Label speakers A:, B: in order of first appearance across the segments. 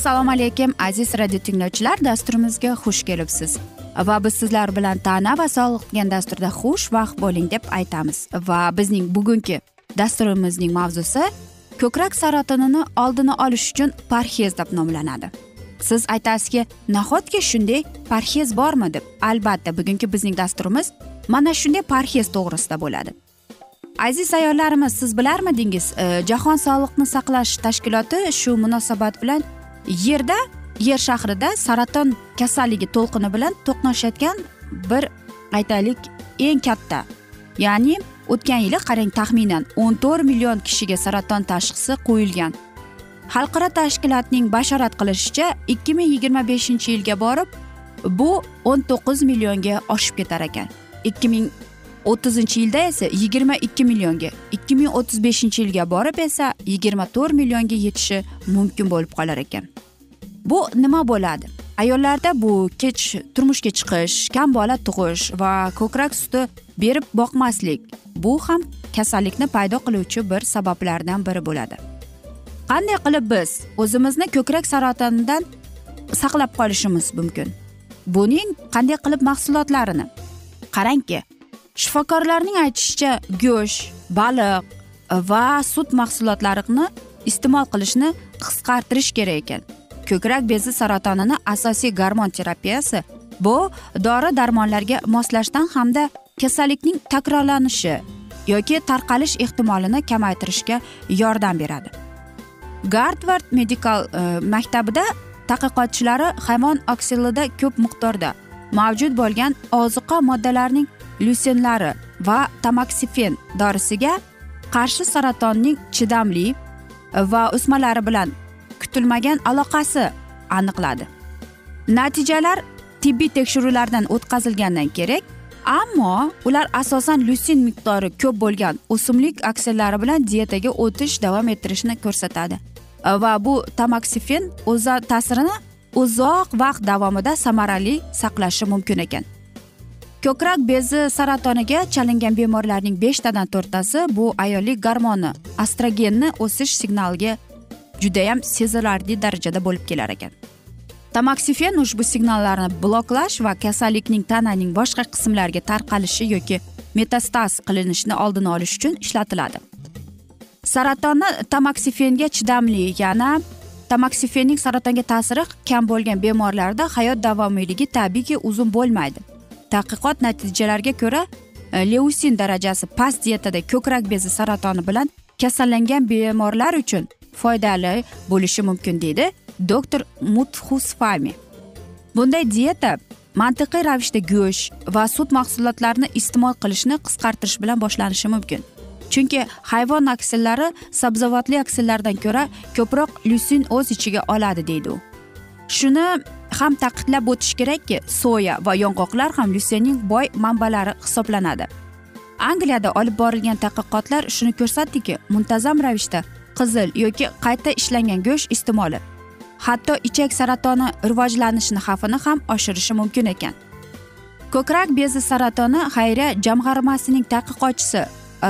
A: assalomu alaykum aziz radio tinglovchilar dasturimizga xush kelibsiz. Va biz sizlar bilan tana va sog'liq degan dasturda xushvaqt bo'ling deb aytamiz. Va bizning bugungi dasturimizning mavzusi ko'krak saratonini oldini olish uchun parhez deb nomlanadi. Siz aytasizki nahotki shunday parhez bormi deb? Albatta bugungi bizning dasturimiz mana shunday parhez to'g'risida bo'ladi. Aziz ayollarimiz siz bilarmidingiz e, jahon sog'liqni saqlash tashkiloti shu munosabat bilan yerda yer shahrida saraton kasalligi to'lqini bilan to'qnashayotgan bir aytaylik eng katta. Ya'ni o'tgan yili qarang taxminan o'n to'rt million kishiga saraton tashxisi qo'yilgan. Xalqaro tashkilotning bashorat qilishicha ikki ming yigirma beshinchi yilga borib bu o'n to'qqiz millionga oshib ketar ekan. ikki ming o'ttizinchi yilda esa yigirma ikki millionga ikki ming o'ttiz beshinchi yilga borib esa yigirma to'rt millionga yetishi mumkin bo'lib qolar ekan. Bu nima bo'ladi? Ayollarda bu kech turmushga chiqish kam bola tug'ish va ko'krak suti berib boqmaslik bu ham kasallikni paydo qiluvchi bir sabablardan biri bo'ladi. Qanday qilib biz o'zimizni ko'krak saratonidan saqlab qolishimiz mumkin? Buning qanday qilib mahsulotlarini? Qarangki shifokorlarning aytishicha go'sht baliq e, va sut mahsulotlarini iste'mol qilishni qisqartirish kerak ekan. Ko'krak bezi saratonini asosiy gormon terapiyasi bu dori darmonlarga moslashdan hamda kasallikning takrorlanishi yoki tarqalish ehtimolini kamaytirishga yordam beradi. Gartvard medikal e, maktabida tadqiqotchilari hayvon oksilida ko'p miqdorda mavjud bo'lgan ozuqa moddalarining lyusenlari va tamaksifen dorisiga qarshi saratonning chidamli e, va o'smalari bilan kutilmagan aloqasi aniqladi. Natijalar tibbiy tekshiruvlardan o'tkazilgandan kerak ammo ular asosan lyusin miqdori ko'p bo'lgan o'simlik aksiyalari bilan dietaga o'tish davom ettirishni ko'rsatadi. E, va bu tamaksifen o'z ta'sirini uzoq vaqt davomida samarali saqlashi mumkin ekan. Ko'krak bezi saratoniga chalingan bemorlarning beshtadan to'rttasi bu ayollik gormoni astrogenni o'sish signaliga judayam sezilarli darajada bo'lib kelar ekan. Tamaksifen ushbu signallarni bloklash va kasallikning tananing boshqa qismlariga tarqalishi yoki metastaz qilinishini oldini olish uchun ishlatiladi. Saratonni tamaksifenga chidamli yana tamaksifenning saratonga ta'siri kam bo'lgan bemorlarda hayot davomiyligi tabiiyki uzun bo'lmaydi. Tadqiqot natijalariga ko'ra e, leusin darajasi past dietada ko'krak bezi saratoni bilan kasallangan bemorlar uchun foydali bo'lishi mumkin deydi doktor mutxusfami bunday dieta mantiqiy ravishda go'sht va sut mahsulotlarini iste'mol qilishni qisqartirish bilan boshlanishi mumkin. Chunki hayvon aksillari sabzavotli aksillardan ko'ra ko'proq lyusin o'z ichiga oladi deydi u. Shuni ham ta'kidlab o'tish kerakki soya va yong'oqlar ham lyusinning boy manbalari hisoblanadi. Angliyada olib borilgan tadqiqotlar shuni ko'rsatdiki muntazam ravishda qizil yoki qayta ishlangan go'sht iste'moli hatto ichak saratoni rivojlanishini xavfini ham oshirishi mumkin ekan. Ko'krak bezi saratoni xayriya jamg'armasining tadqiqotchisi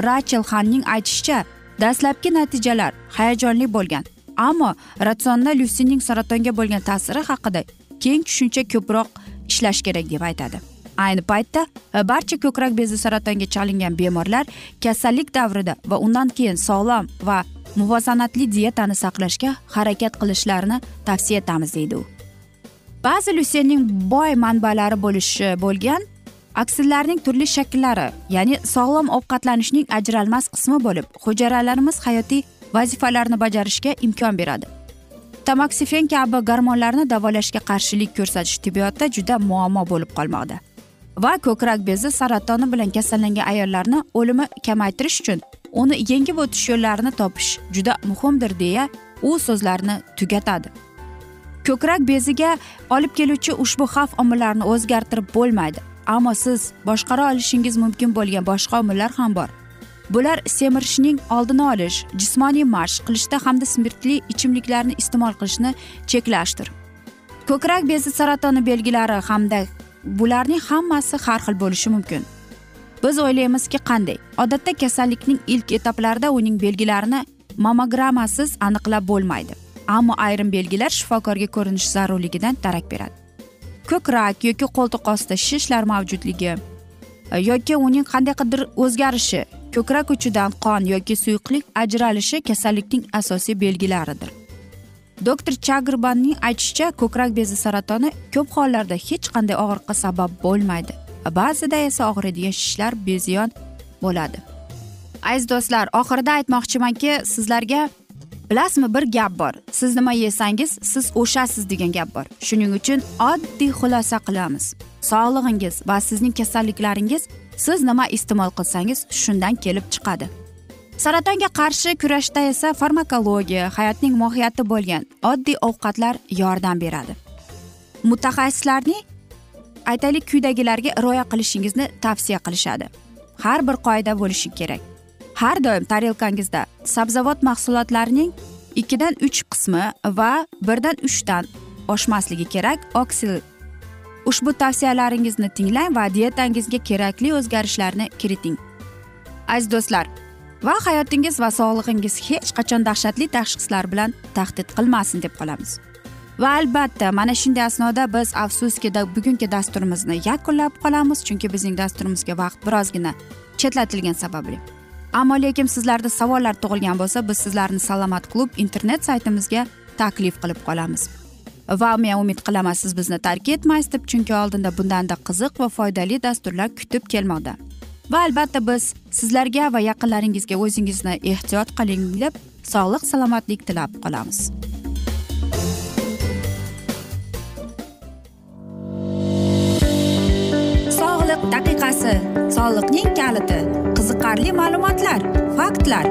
A: rachel xanning aytishicha dastlabki natijalar hayajonli bo'lgan ammo ratsionda lyusinning saratonga bo'lgan ta'siri haqida keng tushuncha ko'proq ishlash kerak deb aytadi. Ayni paytda e, barcha ko'krak bezi saratonga chalingan bemorlar kasallik davrida va undan keyin sog'lom va muvozanatli dietani saqlashga harakat qilishlarini tavsiya etamiz deydi u. Ba'zi lyusenning boy manbalari bo'lishi e, bo'lgan aksillarning turli shakllari ya'ni sog'lom ovqatlanishning ajralmas qismi bo'lib hujayralarimiz hayotiy vazifalarni bajarishga imkon beradi. Tamoksifen kabi gormonlarni davolashga qarshilik ko'rsatish tibbiyotda juda muammo bo'lib qolmoqda. Va ko'krak bezi saratoni bilan kasallangan ayollarni o'limi kamaytirish uchun uni yengib o'tish yo'llarini topish juda muhimdir deya u so'zlarni tugatadi. Ko'krak beziga olib keluvchi ushbu xavf omillarini o'zgartirib bo'lmaydi ammo siz boshqara olishingiz mumkin bo'lgan boshqa omillar ham bor. Bular semirishning oldini olish jismoniy mashq qilishda hamda spirtli ichimliklarni iste'mol qilishni cheklashdir. Ko'krak bezi saratoni belgilari hamda bularning hammasi har xil bo'lishi mumkin. Biz o'ylaymizki qanday? Odatda kasallikning ilk etaplarida uning belgilarini mammogrammasiz aniqlab bo'lmaydi ammo ayrim belgilar shifokorga ko'rinish zarurligidan darak beradi. Ko'krak yoki qo'ltiq osti shishlar mavjudligi e, yoki uning qandaydir o'zgarishi ko'krak uchidan qon yoki suyuqlik ajralishi kasallikning asosiy belgilaridir. Doktor chagrbanning aytishicha ko'krak bezi saratoni ko'p hollarda hech qanday og'riqqa sabab bo'lmaydi ba'zida esa og'riydigan shishlar beziyon bo'ladi. Aziz do'stlar oxirida aytmoqchimanki sizlarga bilasizmi bir gap bor. Siz nima yesangiz siz o'shasiz degan gap bor. Shuning uchun oddiy xulosa qilamiz. Sog'lig'ingiz va sizning kasalliklaringiz siz nima iste'mol qilsangiz shundan kelib chiqadi. Saratonga qarshi kurashda esa farmakologiya hayotning mohiyati bo'lgan oddiy ovqatlar yordam beradi. Mutaxassislarning aytaylik quyidagilarga rioya qilishingizni tavsiya qilishadi. Har bir qoida bo'lishi kerak. Har doim tarelkangizda sabzavot mahsulotlarining ikkidan uch qismi va birdan uchdan oshmasligi kerak oksil ushbu tavsiyalaringizni tinglang va dietangizga kerakli o'zgarishlarni kiriting. Aziz do'stlar va hayotingiz va sog'lig'ingiz hech qachon dahshatli tashxislar bilan tahdid qilmasin deb qolamiz. Va albatta mana shunday asnoda biz afsuski bugungi dasturimizni yakunlab qolamiz chunki bizning dasturimizga vaqt birozgina chetlatilgani sababli. Ammo lekin sizlarda savollar tug'ilgan bo'lsa biz sizlarni salomat klub internet saytimizga taklif qilib qolamiz. Va men umid qilaman siz bizni tark etmaysiz deb chunki oldinda bundanda qiziq va foydali dasturlar kutib kelmoqda. Va albatta biz sizlarga va yaqinlaringizga o'zingizni ehtiyot qiling deb sog'lik salomatlik tilab qolamiz. Sog'liq daqiqasi soliqning kaliti qiziqarli ma'lumotlar faktlar.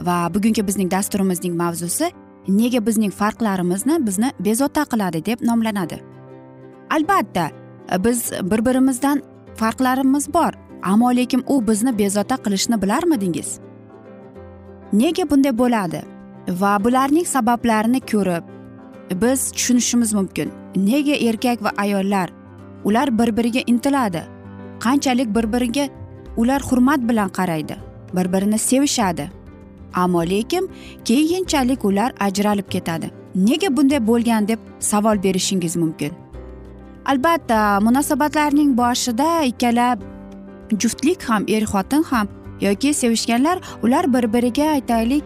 A: Va bugungi bizning dasturimizning mavzusi nega bizning farqlarimizni bizni bezovta qiladi deb nomlanadi. Albatta biz bir birimizdan farqlarimiz bor ammo lekin u bizni bezovta qilishni bilarmidingiz? Nega bunday bo'ladi va bularning sabablarini ko'rib biz tushunishimiz mumkin. Nega erkak va ayollar ular bir biriga intiladi? Qanchalik bir biriga ular hurmat bilan qaraydi bir birini sevishadi? Ammo lekin keyinchalik ular ajralib ketadi. Nega bunday bo'lgan deb savol berishingiz mumkin. Albatta munosabatlarning boshida ikkala juftlik ham er xotin ham yoki sevishganlar ular bir biriga aytaylik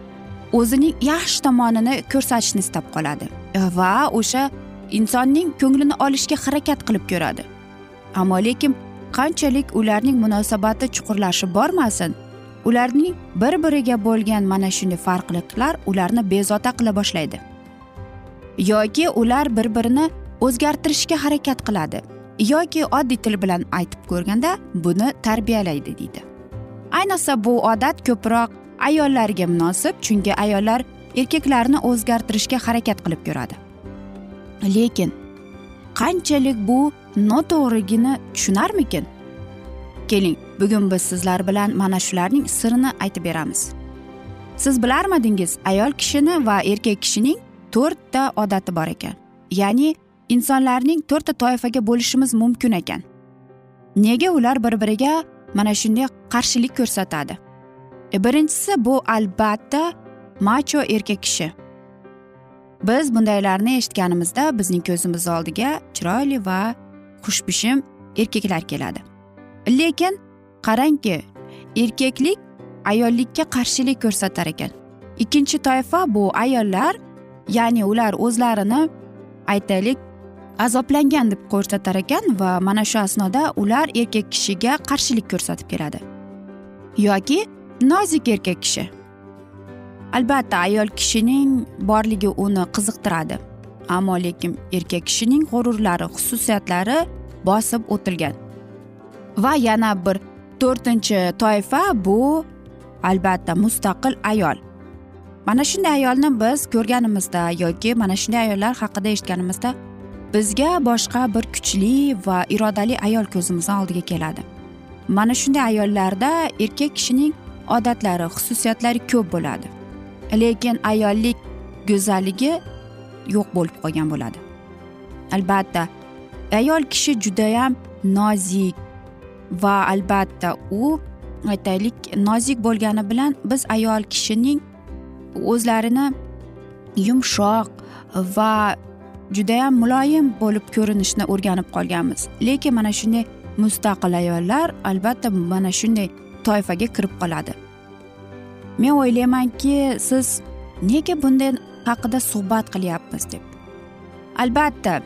A: o'zining yaxshi tomonini ko'rsatishni istab qoladi va o'sha insonning ko'nglini olishga harakat qilib ko'radi. Ammo lekin qanchalik ularning munosabati chuqurlashib bormasin ularning bir biriga bo'lgan mana shunday farqliliklar ularni bezovta qila boshlaydi. Yoki ular bir birini o'zgartirishga harakat qiladi yoki oddiy til bilan aytib ko'rganda buni tarbiyalaydi deydi. Ayniqsa bu odat ko'proq ayollarga munosib chunki ayollar erkaklarni o'zgartirishga harakat qilib ko'radi. Lekin qanchalik bu noto'g'rigini tushunarmikin? Keling bugun biz sizlar bilan mana shularning sirini aytib beramiz. Siz bilarmidingiz ayol kishini va erkak kishining to'rtta odati bor ekan. Ya'ni insonlarning to'rtta toifaga bo'lishimiz mumkin ekan. Nega ular bir biriga mana shunday qarshilik ko'rsatadi? E, birinchisi bu albatta macho erkak kishi. Biz bundaylarni eshitganimizda bizning ko'zimiz oldiga chiroyli va xushbichim erkaklar keladi. Lekin qarangki erkaklik ayollikka qarshilik ko'rsatar ekan. Ikkinchi toifa bu ayollar ya'ni ular o'zlarini aytaylik azoblangan deb ko'rsatar ekan va mana shu asnoda ular erkak kishiga qarshilik ko'rsatib keladi. Yoki nozik erkak kishi. Albatta ayol kishining borligi uni qiziqtiradi. Ammo lekin erkak kishining g'ururlari xususiyatlari bosib o'tilgan. Va yana bir to'rtinchi toifa bu albatta mustaqil ayol. Mana shunday ayolni biz ko'rganimizda yoki mana shunday ayollar haqida eshitganimizda bizga boshqa bir kuchli va irodali ayol ko'zimizni oldiga keladi. Mana shunday ayollarda erkak kishining odatlari xususiyatlari ko'p bo'ladi. Lekin ayollik go'zalligi yo'q bo'lib qolgan bo'ladi. Albatta ayol kishi judayam nozik va albatta u aytaylik nozik bo'lgani bilan biz ayol kishining o'zlarini yumshoq va judayam muloyim bo'lib ko'rinishni o'rganib qolganmiz. Lekin mana shunday mustaqil ayollar albatta mana shunday toifaga kirib qoladi. Men o'ylaymanki siz nega bunday haqida suhbat qilyapmiz deb. Albatta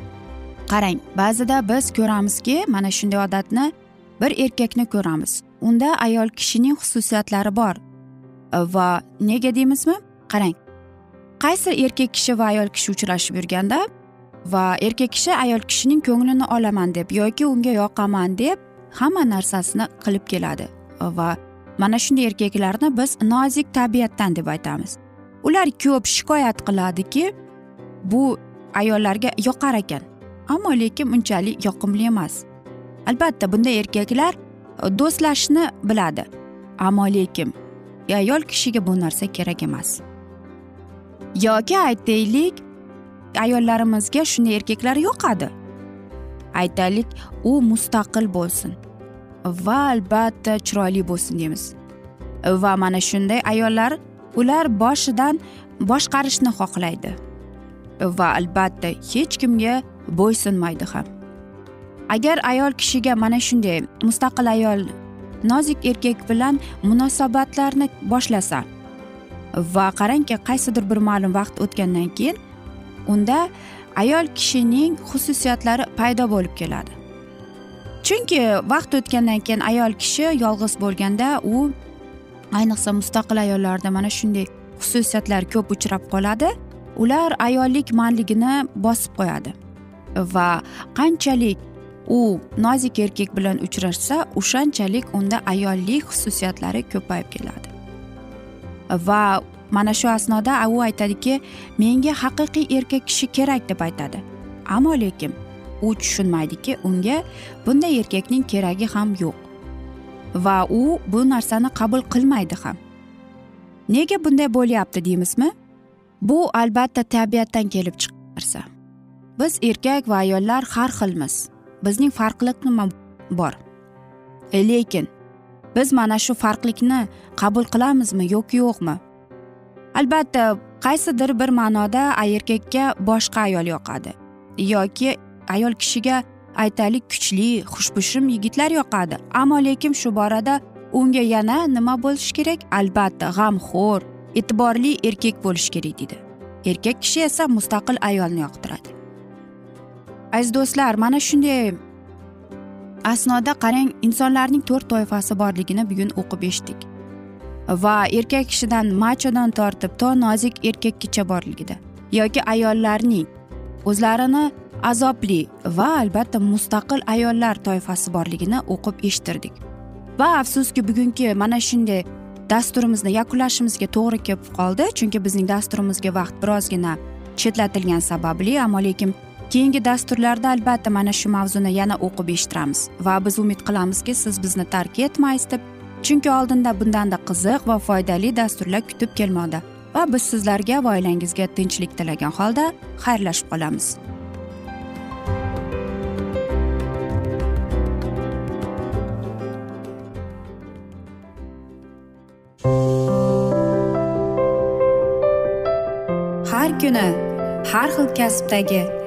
A: qarang ba'zida biz ko'ramizki mana shunday odatni bir erkakni ko'ramiz. Unda ayol kishining xususiyatlari bor. Va nega deymizmi? Qarang. Qaysi erkak kishi va ayol kishi uchrashib yurganda va erkak kishi ayol kishining ko'nglini olaman deb yoki unga yoqaman deb hamma narsasini qilib keladi. Va mana shunday erkaklarni biz nozik tabiatdan deb aytamiz. Ular ko'p shikoyat qiladiki bu ayollarga yoqar ekan. Ammo lekin unchalik yoqimli emas. Albatta bunday erkaklar e, do'stlashishni biladi. Ammo lekin ayol kishiga bu narsa kerak emas. Yoki aytaylik ayollarimizga shunday erkaklar yoqadi. Aytaylik u mustaqil bo'lsin va albatta chiroyli bo'lsin deymiz. Va mana shunday ayollar ular boshidan boshqarishni xohlaydi. Va albatta hech kimga bo'ysunmaydi ham. Agar ayol kishiga mana shunday mustaqil ayol nozik erkak bilan munosabatlarni boshlasa va qarangki qaysidir bir ma'lum vaqt o'tgandan keyin unda ayol kishining xususiyatlari paydo bo'lib keladi. Chunki vaqt o'tgandan keyin ayol kishi yolg'iz bo'lganda u ayniqsa mustaqil ayollarda mana shunday xususiyatlar ko'p uchrab qoladi. Ular ayollik manligini bosib qo'yadi va qanchalik u nozik erkak bilan uchrashsa o'shanchalik unda ayollik xususiyatlari ko'payib keladi. Va mana shu asnoda u aytadiki menga haqiqiy erkak kishi kerak deb aytadi. Ammo lekin u tushunmaydiki unga bunday erkakning keragi ham yo'q. Va u bu narsani qabul qilmaydi ham. Nega bunday bo'lyapti deymizmi? Bu albatta tabiatdan kelib chiqqan narsa biz erkak va ayollar har xilmiz. Bizning farqliq nima bor. E, lekin biz mana shu farqlikni qabul qilamizmi yoki yo'qmi? Albatta qaysidir bir ma'noda erkakka boshqa ayol yoqadi yoki ayol kishiga aytaylik kuchli xushbichim yigitlar yoqadi. Ammo lekin shu borada unga yana nima bo'lishi kerak? Albatta g'amxo'r e'tiborli erkak bo'lishi kerak deydi erkak kishi esa mustaqil ayolni yoqtiradi. Aziz do'stlar mana shunday asnoda qarang insonlarning to'rt toifasi borligini bugun o'qib eshitdik. Va erkak kishidan machodan tortib to nozik erkakgacha borligida yoki ayollarning o'zlarini azobli va albatta mustaqil ayollar toifasi borligini o'qib eshittirdik. Va afsuski bugungi mana shunday dasturimizni yakunlashimizga to'g'ri kelib qoldi chunki bizning dasturimizga vaqt birozgina chetlatilgani sababli. Ammo lekin keyingi dasturlarda albatta mana shu mavzuni yana o'qib eshittiramiz. Va biz umid qilamizki siz bizni tark etmaysiz deb. Chunki oldinda bundanda qiziq va foydali dasturlar kutib kelmoqda. Va biz sizlarga va oilangizga tinchlik tilagan holda xayrlashib qolamiz. Har kuni har xil kasbdagi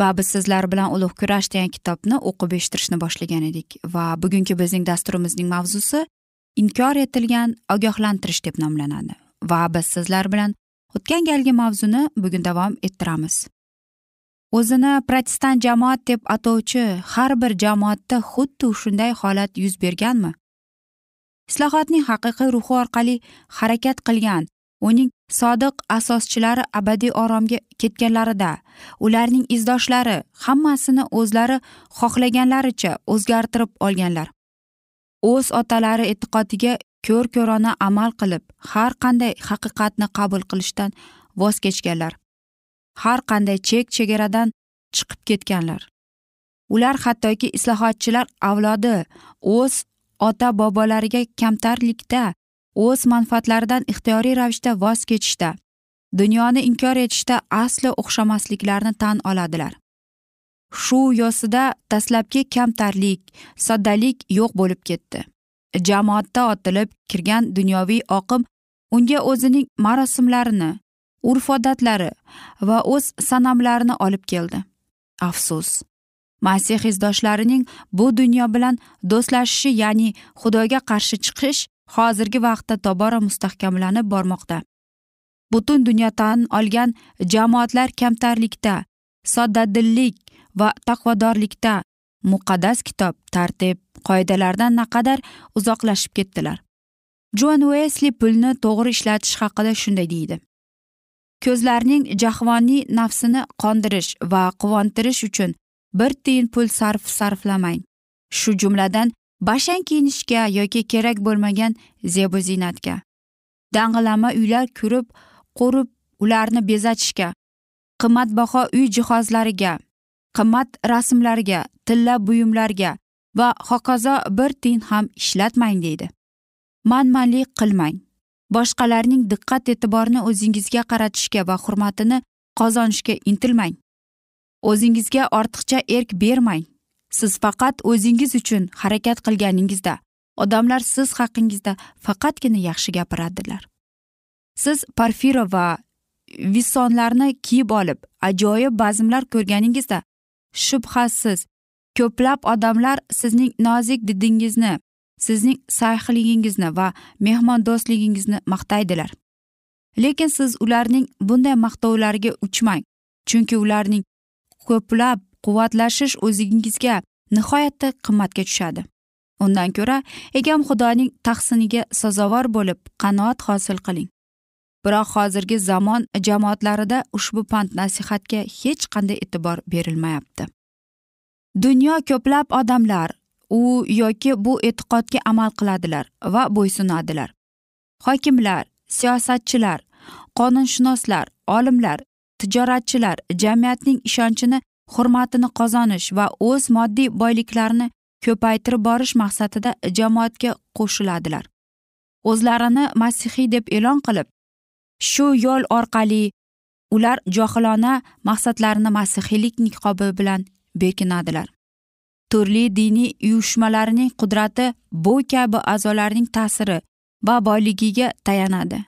A: Va biz sizlar bilan ulug' kurash degan kitobni o'qib eshittirishni boshlagan edik va bugungi bizning dasturimizning mavzusi inkor etilgan ogohlantirish deb nomlanadi va biz sizlar bilan o'tgan galgi mavzuni bugun davom ettiramiz. O'zini protestant jamoat deb atovchi har bir jamoatda xuddi shunday holat yuz berganmi? Islohotning haqiqiy ruhi orqali harakat qilgan uning sodiq asoschilari abadiy oromga ketganlarida ularning izdoshlari hammasini o'zlari xohlaganlaricha o'zgartirib olganlar. O'z otalari e'tiqodiga ko'r ko'rona amal qilib har qanday haqiqatni qabul qilishdan voz kechganlar. Har qanday chek chegaradan chiqib ketganlar. Ular hattoki islohotchilar avlodi o'z ota bobolariga kamtarlikda o'z manfaatlaridan ixtiyoriy ravishda voz kechishda dunyoni inkor etishda aslo o'xshamasliklarini tan oladilar. Shu yosida dastlabki kamtarlik soddalik yo'q bo'lib ketdi. Jamoatda otilib kirgan dunyoviy oqim unga o'zining marosimlarini urf odatlari va o'z sanamlarini olib keldi. Afsus masih izdoshlarining bu dunyo bilan do'stlashishi ya'ni xudoga qarshi chiqish hozirgi vaqtda tobora mustahkamlanib bormoqda. Butun dunyo tan olgan jamoatlar kamtarlikda soddadillik va taqvodorlikda muqaddas kitob tartib qoidalardan naqadar uzoqlashib ketdilar. Jon uesli pulni to'g'ri ishlatish haqida shunday deydi. Ko'zlarning jahvoniy nafsini qondirish va quvontirish uchun bir tiyin pul sarf sarflamang shu jumladan bashang kiyinishga yoki kerak bo'lmagan zebu ziynatga. Dang'ilama uylar kurib qurib ularni bezatishga. Qimmatbaho uy jihozlariga qimmat rasmlarga tilla buyumlarga va hokazo bir tiyin ham ishlatmang deydi. Manmanlik qilmang. Boshqalarning diqqat e'tiborini o'zingizga qaratishga va hurmatini qozonishga intilmang. O'zingizga ortiqcha erk bermang. Siz faqat o'zingiz uchun harakat qilganingizda odamlar siz haqingizda faqatgina yaxshi gapiradilar. Siz parfiro va visonlarni kiyib olib ajoyib bazmlar ko'rganingizda shubhasiz ko'plab odamlar sizning nozik didingizni sizning sayhligingizni va mehmondo'stligingizni maqtaydilar. Lekin siz ularning bunday maqtovlariga uchmang chunki ularning ko'plab quvvatlashish o'zingizga nihoyatda qimmatga tushadi. Undan ko'ra egam xudoning tahsiniga sazovor bo'lib qanoat hosil qiling. Biroq hozirgi zamon jamoatlarida ushbu pand nasihatga hech qanday e'tibor berilmayapti. Dunyo ko'plab odamlar u yoki bu e'tiqodga amal qiladilar va bo'ysunadilar. Hokimlar siyosatchilar qonunshunoslar olimlar tijoratchilar jamiyatning ishonchini hurmatini qozonish va o'z moddiy boyliklarini ko'paytirib borish maqsadida jamoatga qo'shiladilar. O'zlarini masihiy deb e'lon qilib shu yo'l orqali ular johilona maqsadlarini masihiylik niqobi bilan bekinadilar. Turli diniy uyushmalarning qudrati bu kabi a'zolarning ta'siri va boyligiga tayanadi.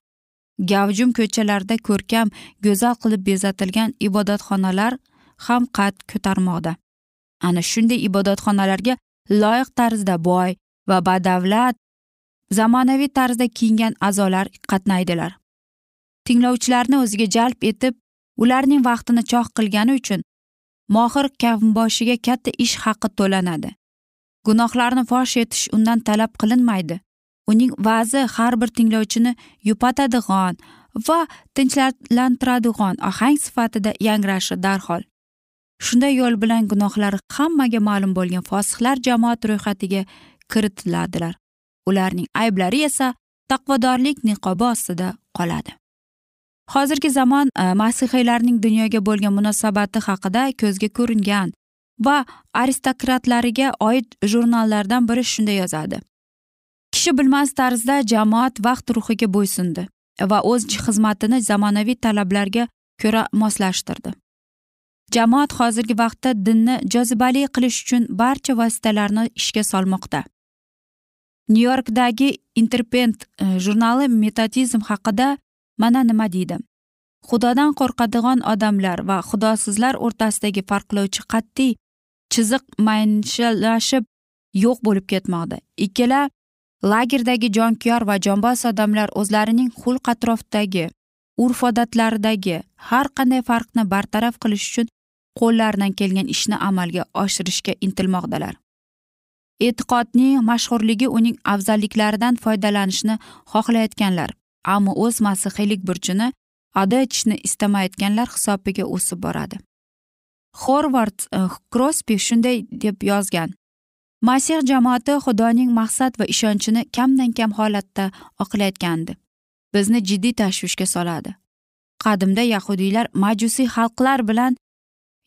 A: Gavjum ko'chalarda ko'rkam go'zal qilib bezatilgan ibodatxonalar ham qad ko'tarmoqda. Ana shunday ibodatxonalarga loyiq tarzda boy va badavlat zamonaviy tarzda kiyingan a'zolar qatnaydilar. Tinglovchilarni o'ziga jalb etib ularning vaqtini choq qilgani uchun mohir kavmboshiga katta ish haqi to'lanadi. Gunohlarni fosh etish undan talab qilinmaydi. Uning va'zi har bir tinglovchini yupatadigan va tinchlantiradigan ohang sifatida yangrashi darhol. Shunday yo'l bilan gunohlari hammaga ma'lum bo'lgan fosihlar jamoat ro'yxatiga kiritiladilar. Ularning ayblari esa taqvodorlik niqobi ostida qoladi. Hozirgi zamon e, masihiylarning dunyoga bo'lgan munosabati haqida ko'zga ko'ringan va aristokratlariga oid jurnallardan biri shunday yozadi. Kishi bilmas tarzda jamoat vaqt ruhiga bo'ysundi va o'z xizmatini zamonaviy talablarga ko'ra moslashtirdi. Jamoat hozirgi vaqtda dinni jozibali qilish uchun barcha vositalarni ishga solmoqda. Nyu yorkdagi interpent e, jurnali metodizm haqida mana nima deydi? Xudodan qo'rqadigan odamlar va xudosizlar o'rtasidagi farqlovchi qat'iy chiziq maynshallashib yo'q bo'lib ketmoqda. Ikkala lagerdagi jonkuyar va jonbos odamlar o'zlarining xulq atrofdagi urf odatlaridagi har qanday farqni bartaraf qilish uchun qo'llaridan kelgan ishni amalga oshirishga intilmoqdalar. E'tiqodning mashhurligi uning afzalliklaridan foydalanishni xohlayotganlar ammo o'z masihiylik burchini ado etishni istamayotganlar hisobiga o'sib boradi. Horvard krospi e, shunday deb yozgan masih jamoati xudoning maqsad va ishonchini kamdan kam holatda oqlayotgandi. Bizni jiddiy tashvishga soladi. Qadimda yahudiylar majusiy xalqlar bilan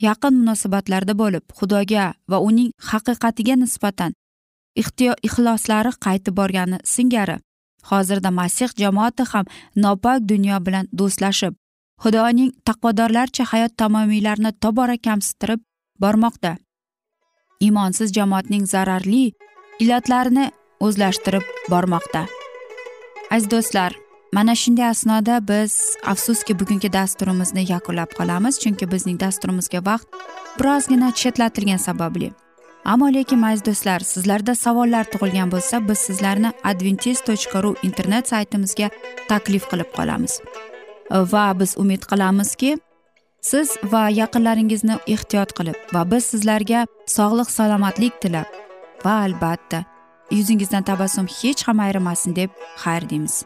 A: yaqin munosabatlarda bo'lib xudoga va uning haqiqatiga nisbatan ixloslari qaytib borgani singari hozirda masih jamoati ham nopok dunyo bilan do'stlashib xudoning taqvodorlarcha hayot tamomiylarini tobora kamsitirib bormoqda. Iymonsiz jamoatning zararli illatlarini o'zlashtirib bormoqda. Aziz do'stlar mana shunday asnoda biz afsuski bugungi dasturimizni yakunlab qolamiz chunki bizning dasturimizga vaqt birozgina chetlatilgani sababli. Ammo lekin aziz do'stlar sizlarda savollar tug'ilgan bo'lsa biz sizlarni adventis tochka ru internet saytimizga taklif qilib qolamiz. Va biz umid qilamizki siz va yaqinlaringizni ehtiyot qilib va biz sizlarga sog'lik salomatlik tilab va albatta yuzingizdan tabassum hech ham ayrimasin deb xayr deymiz.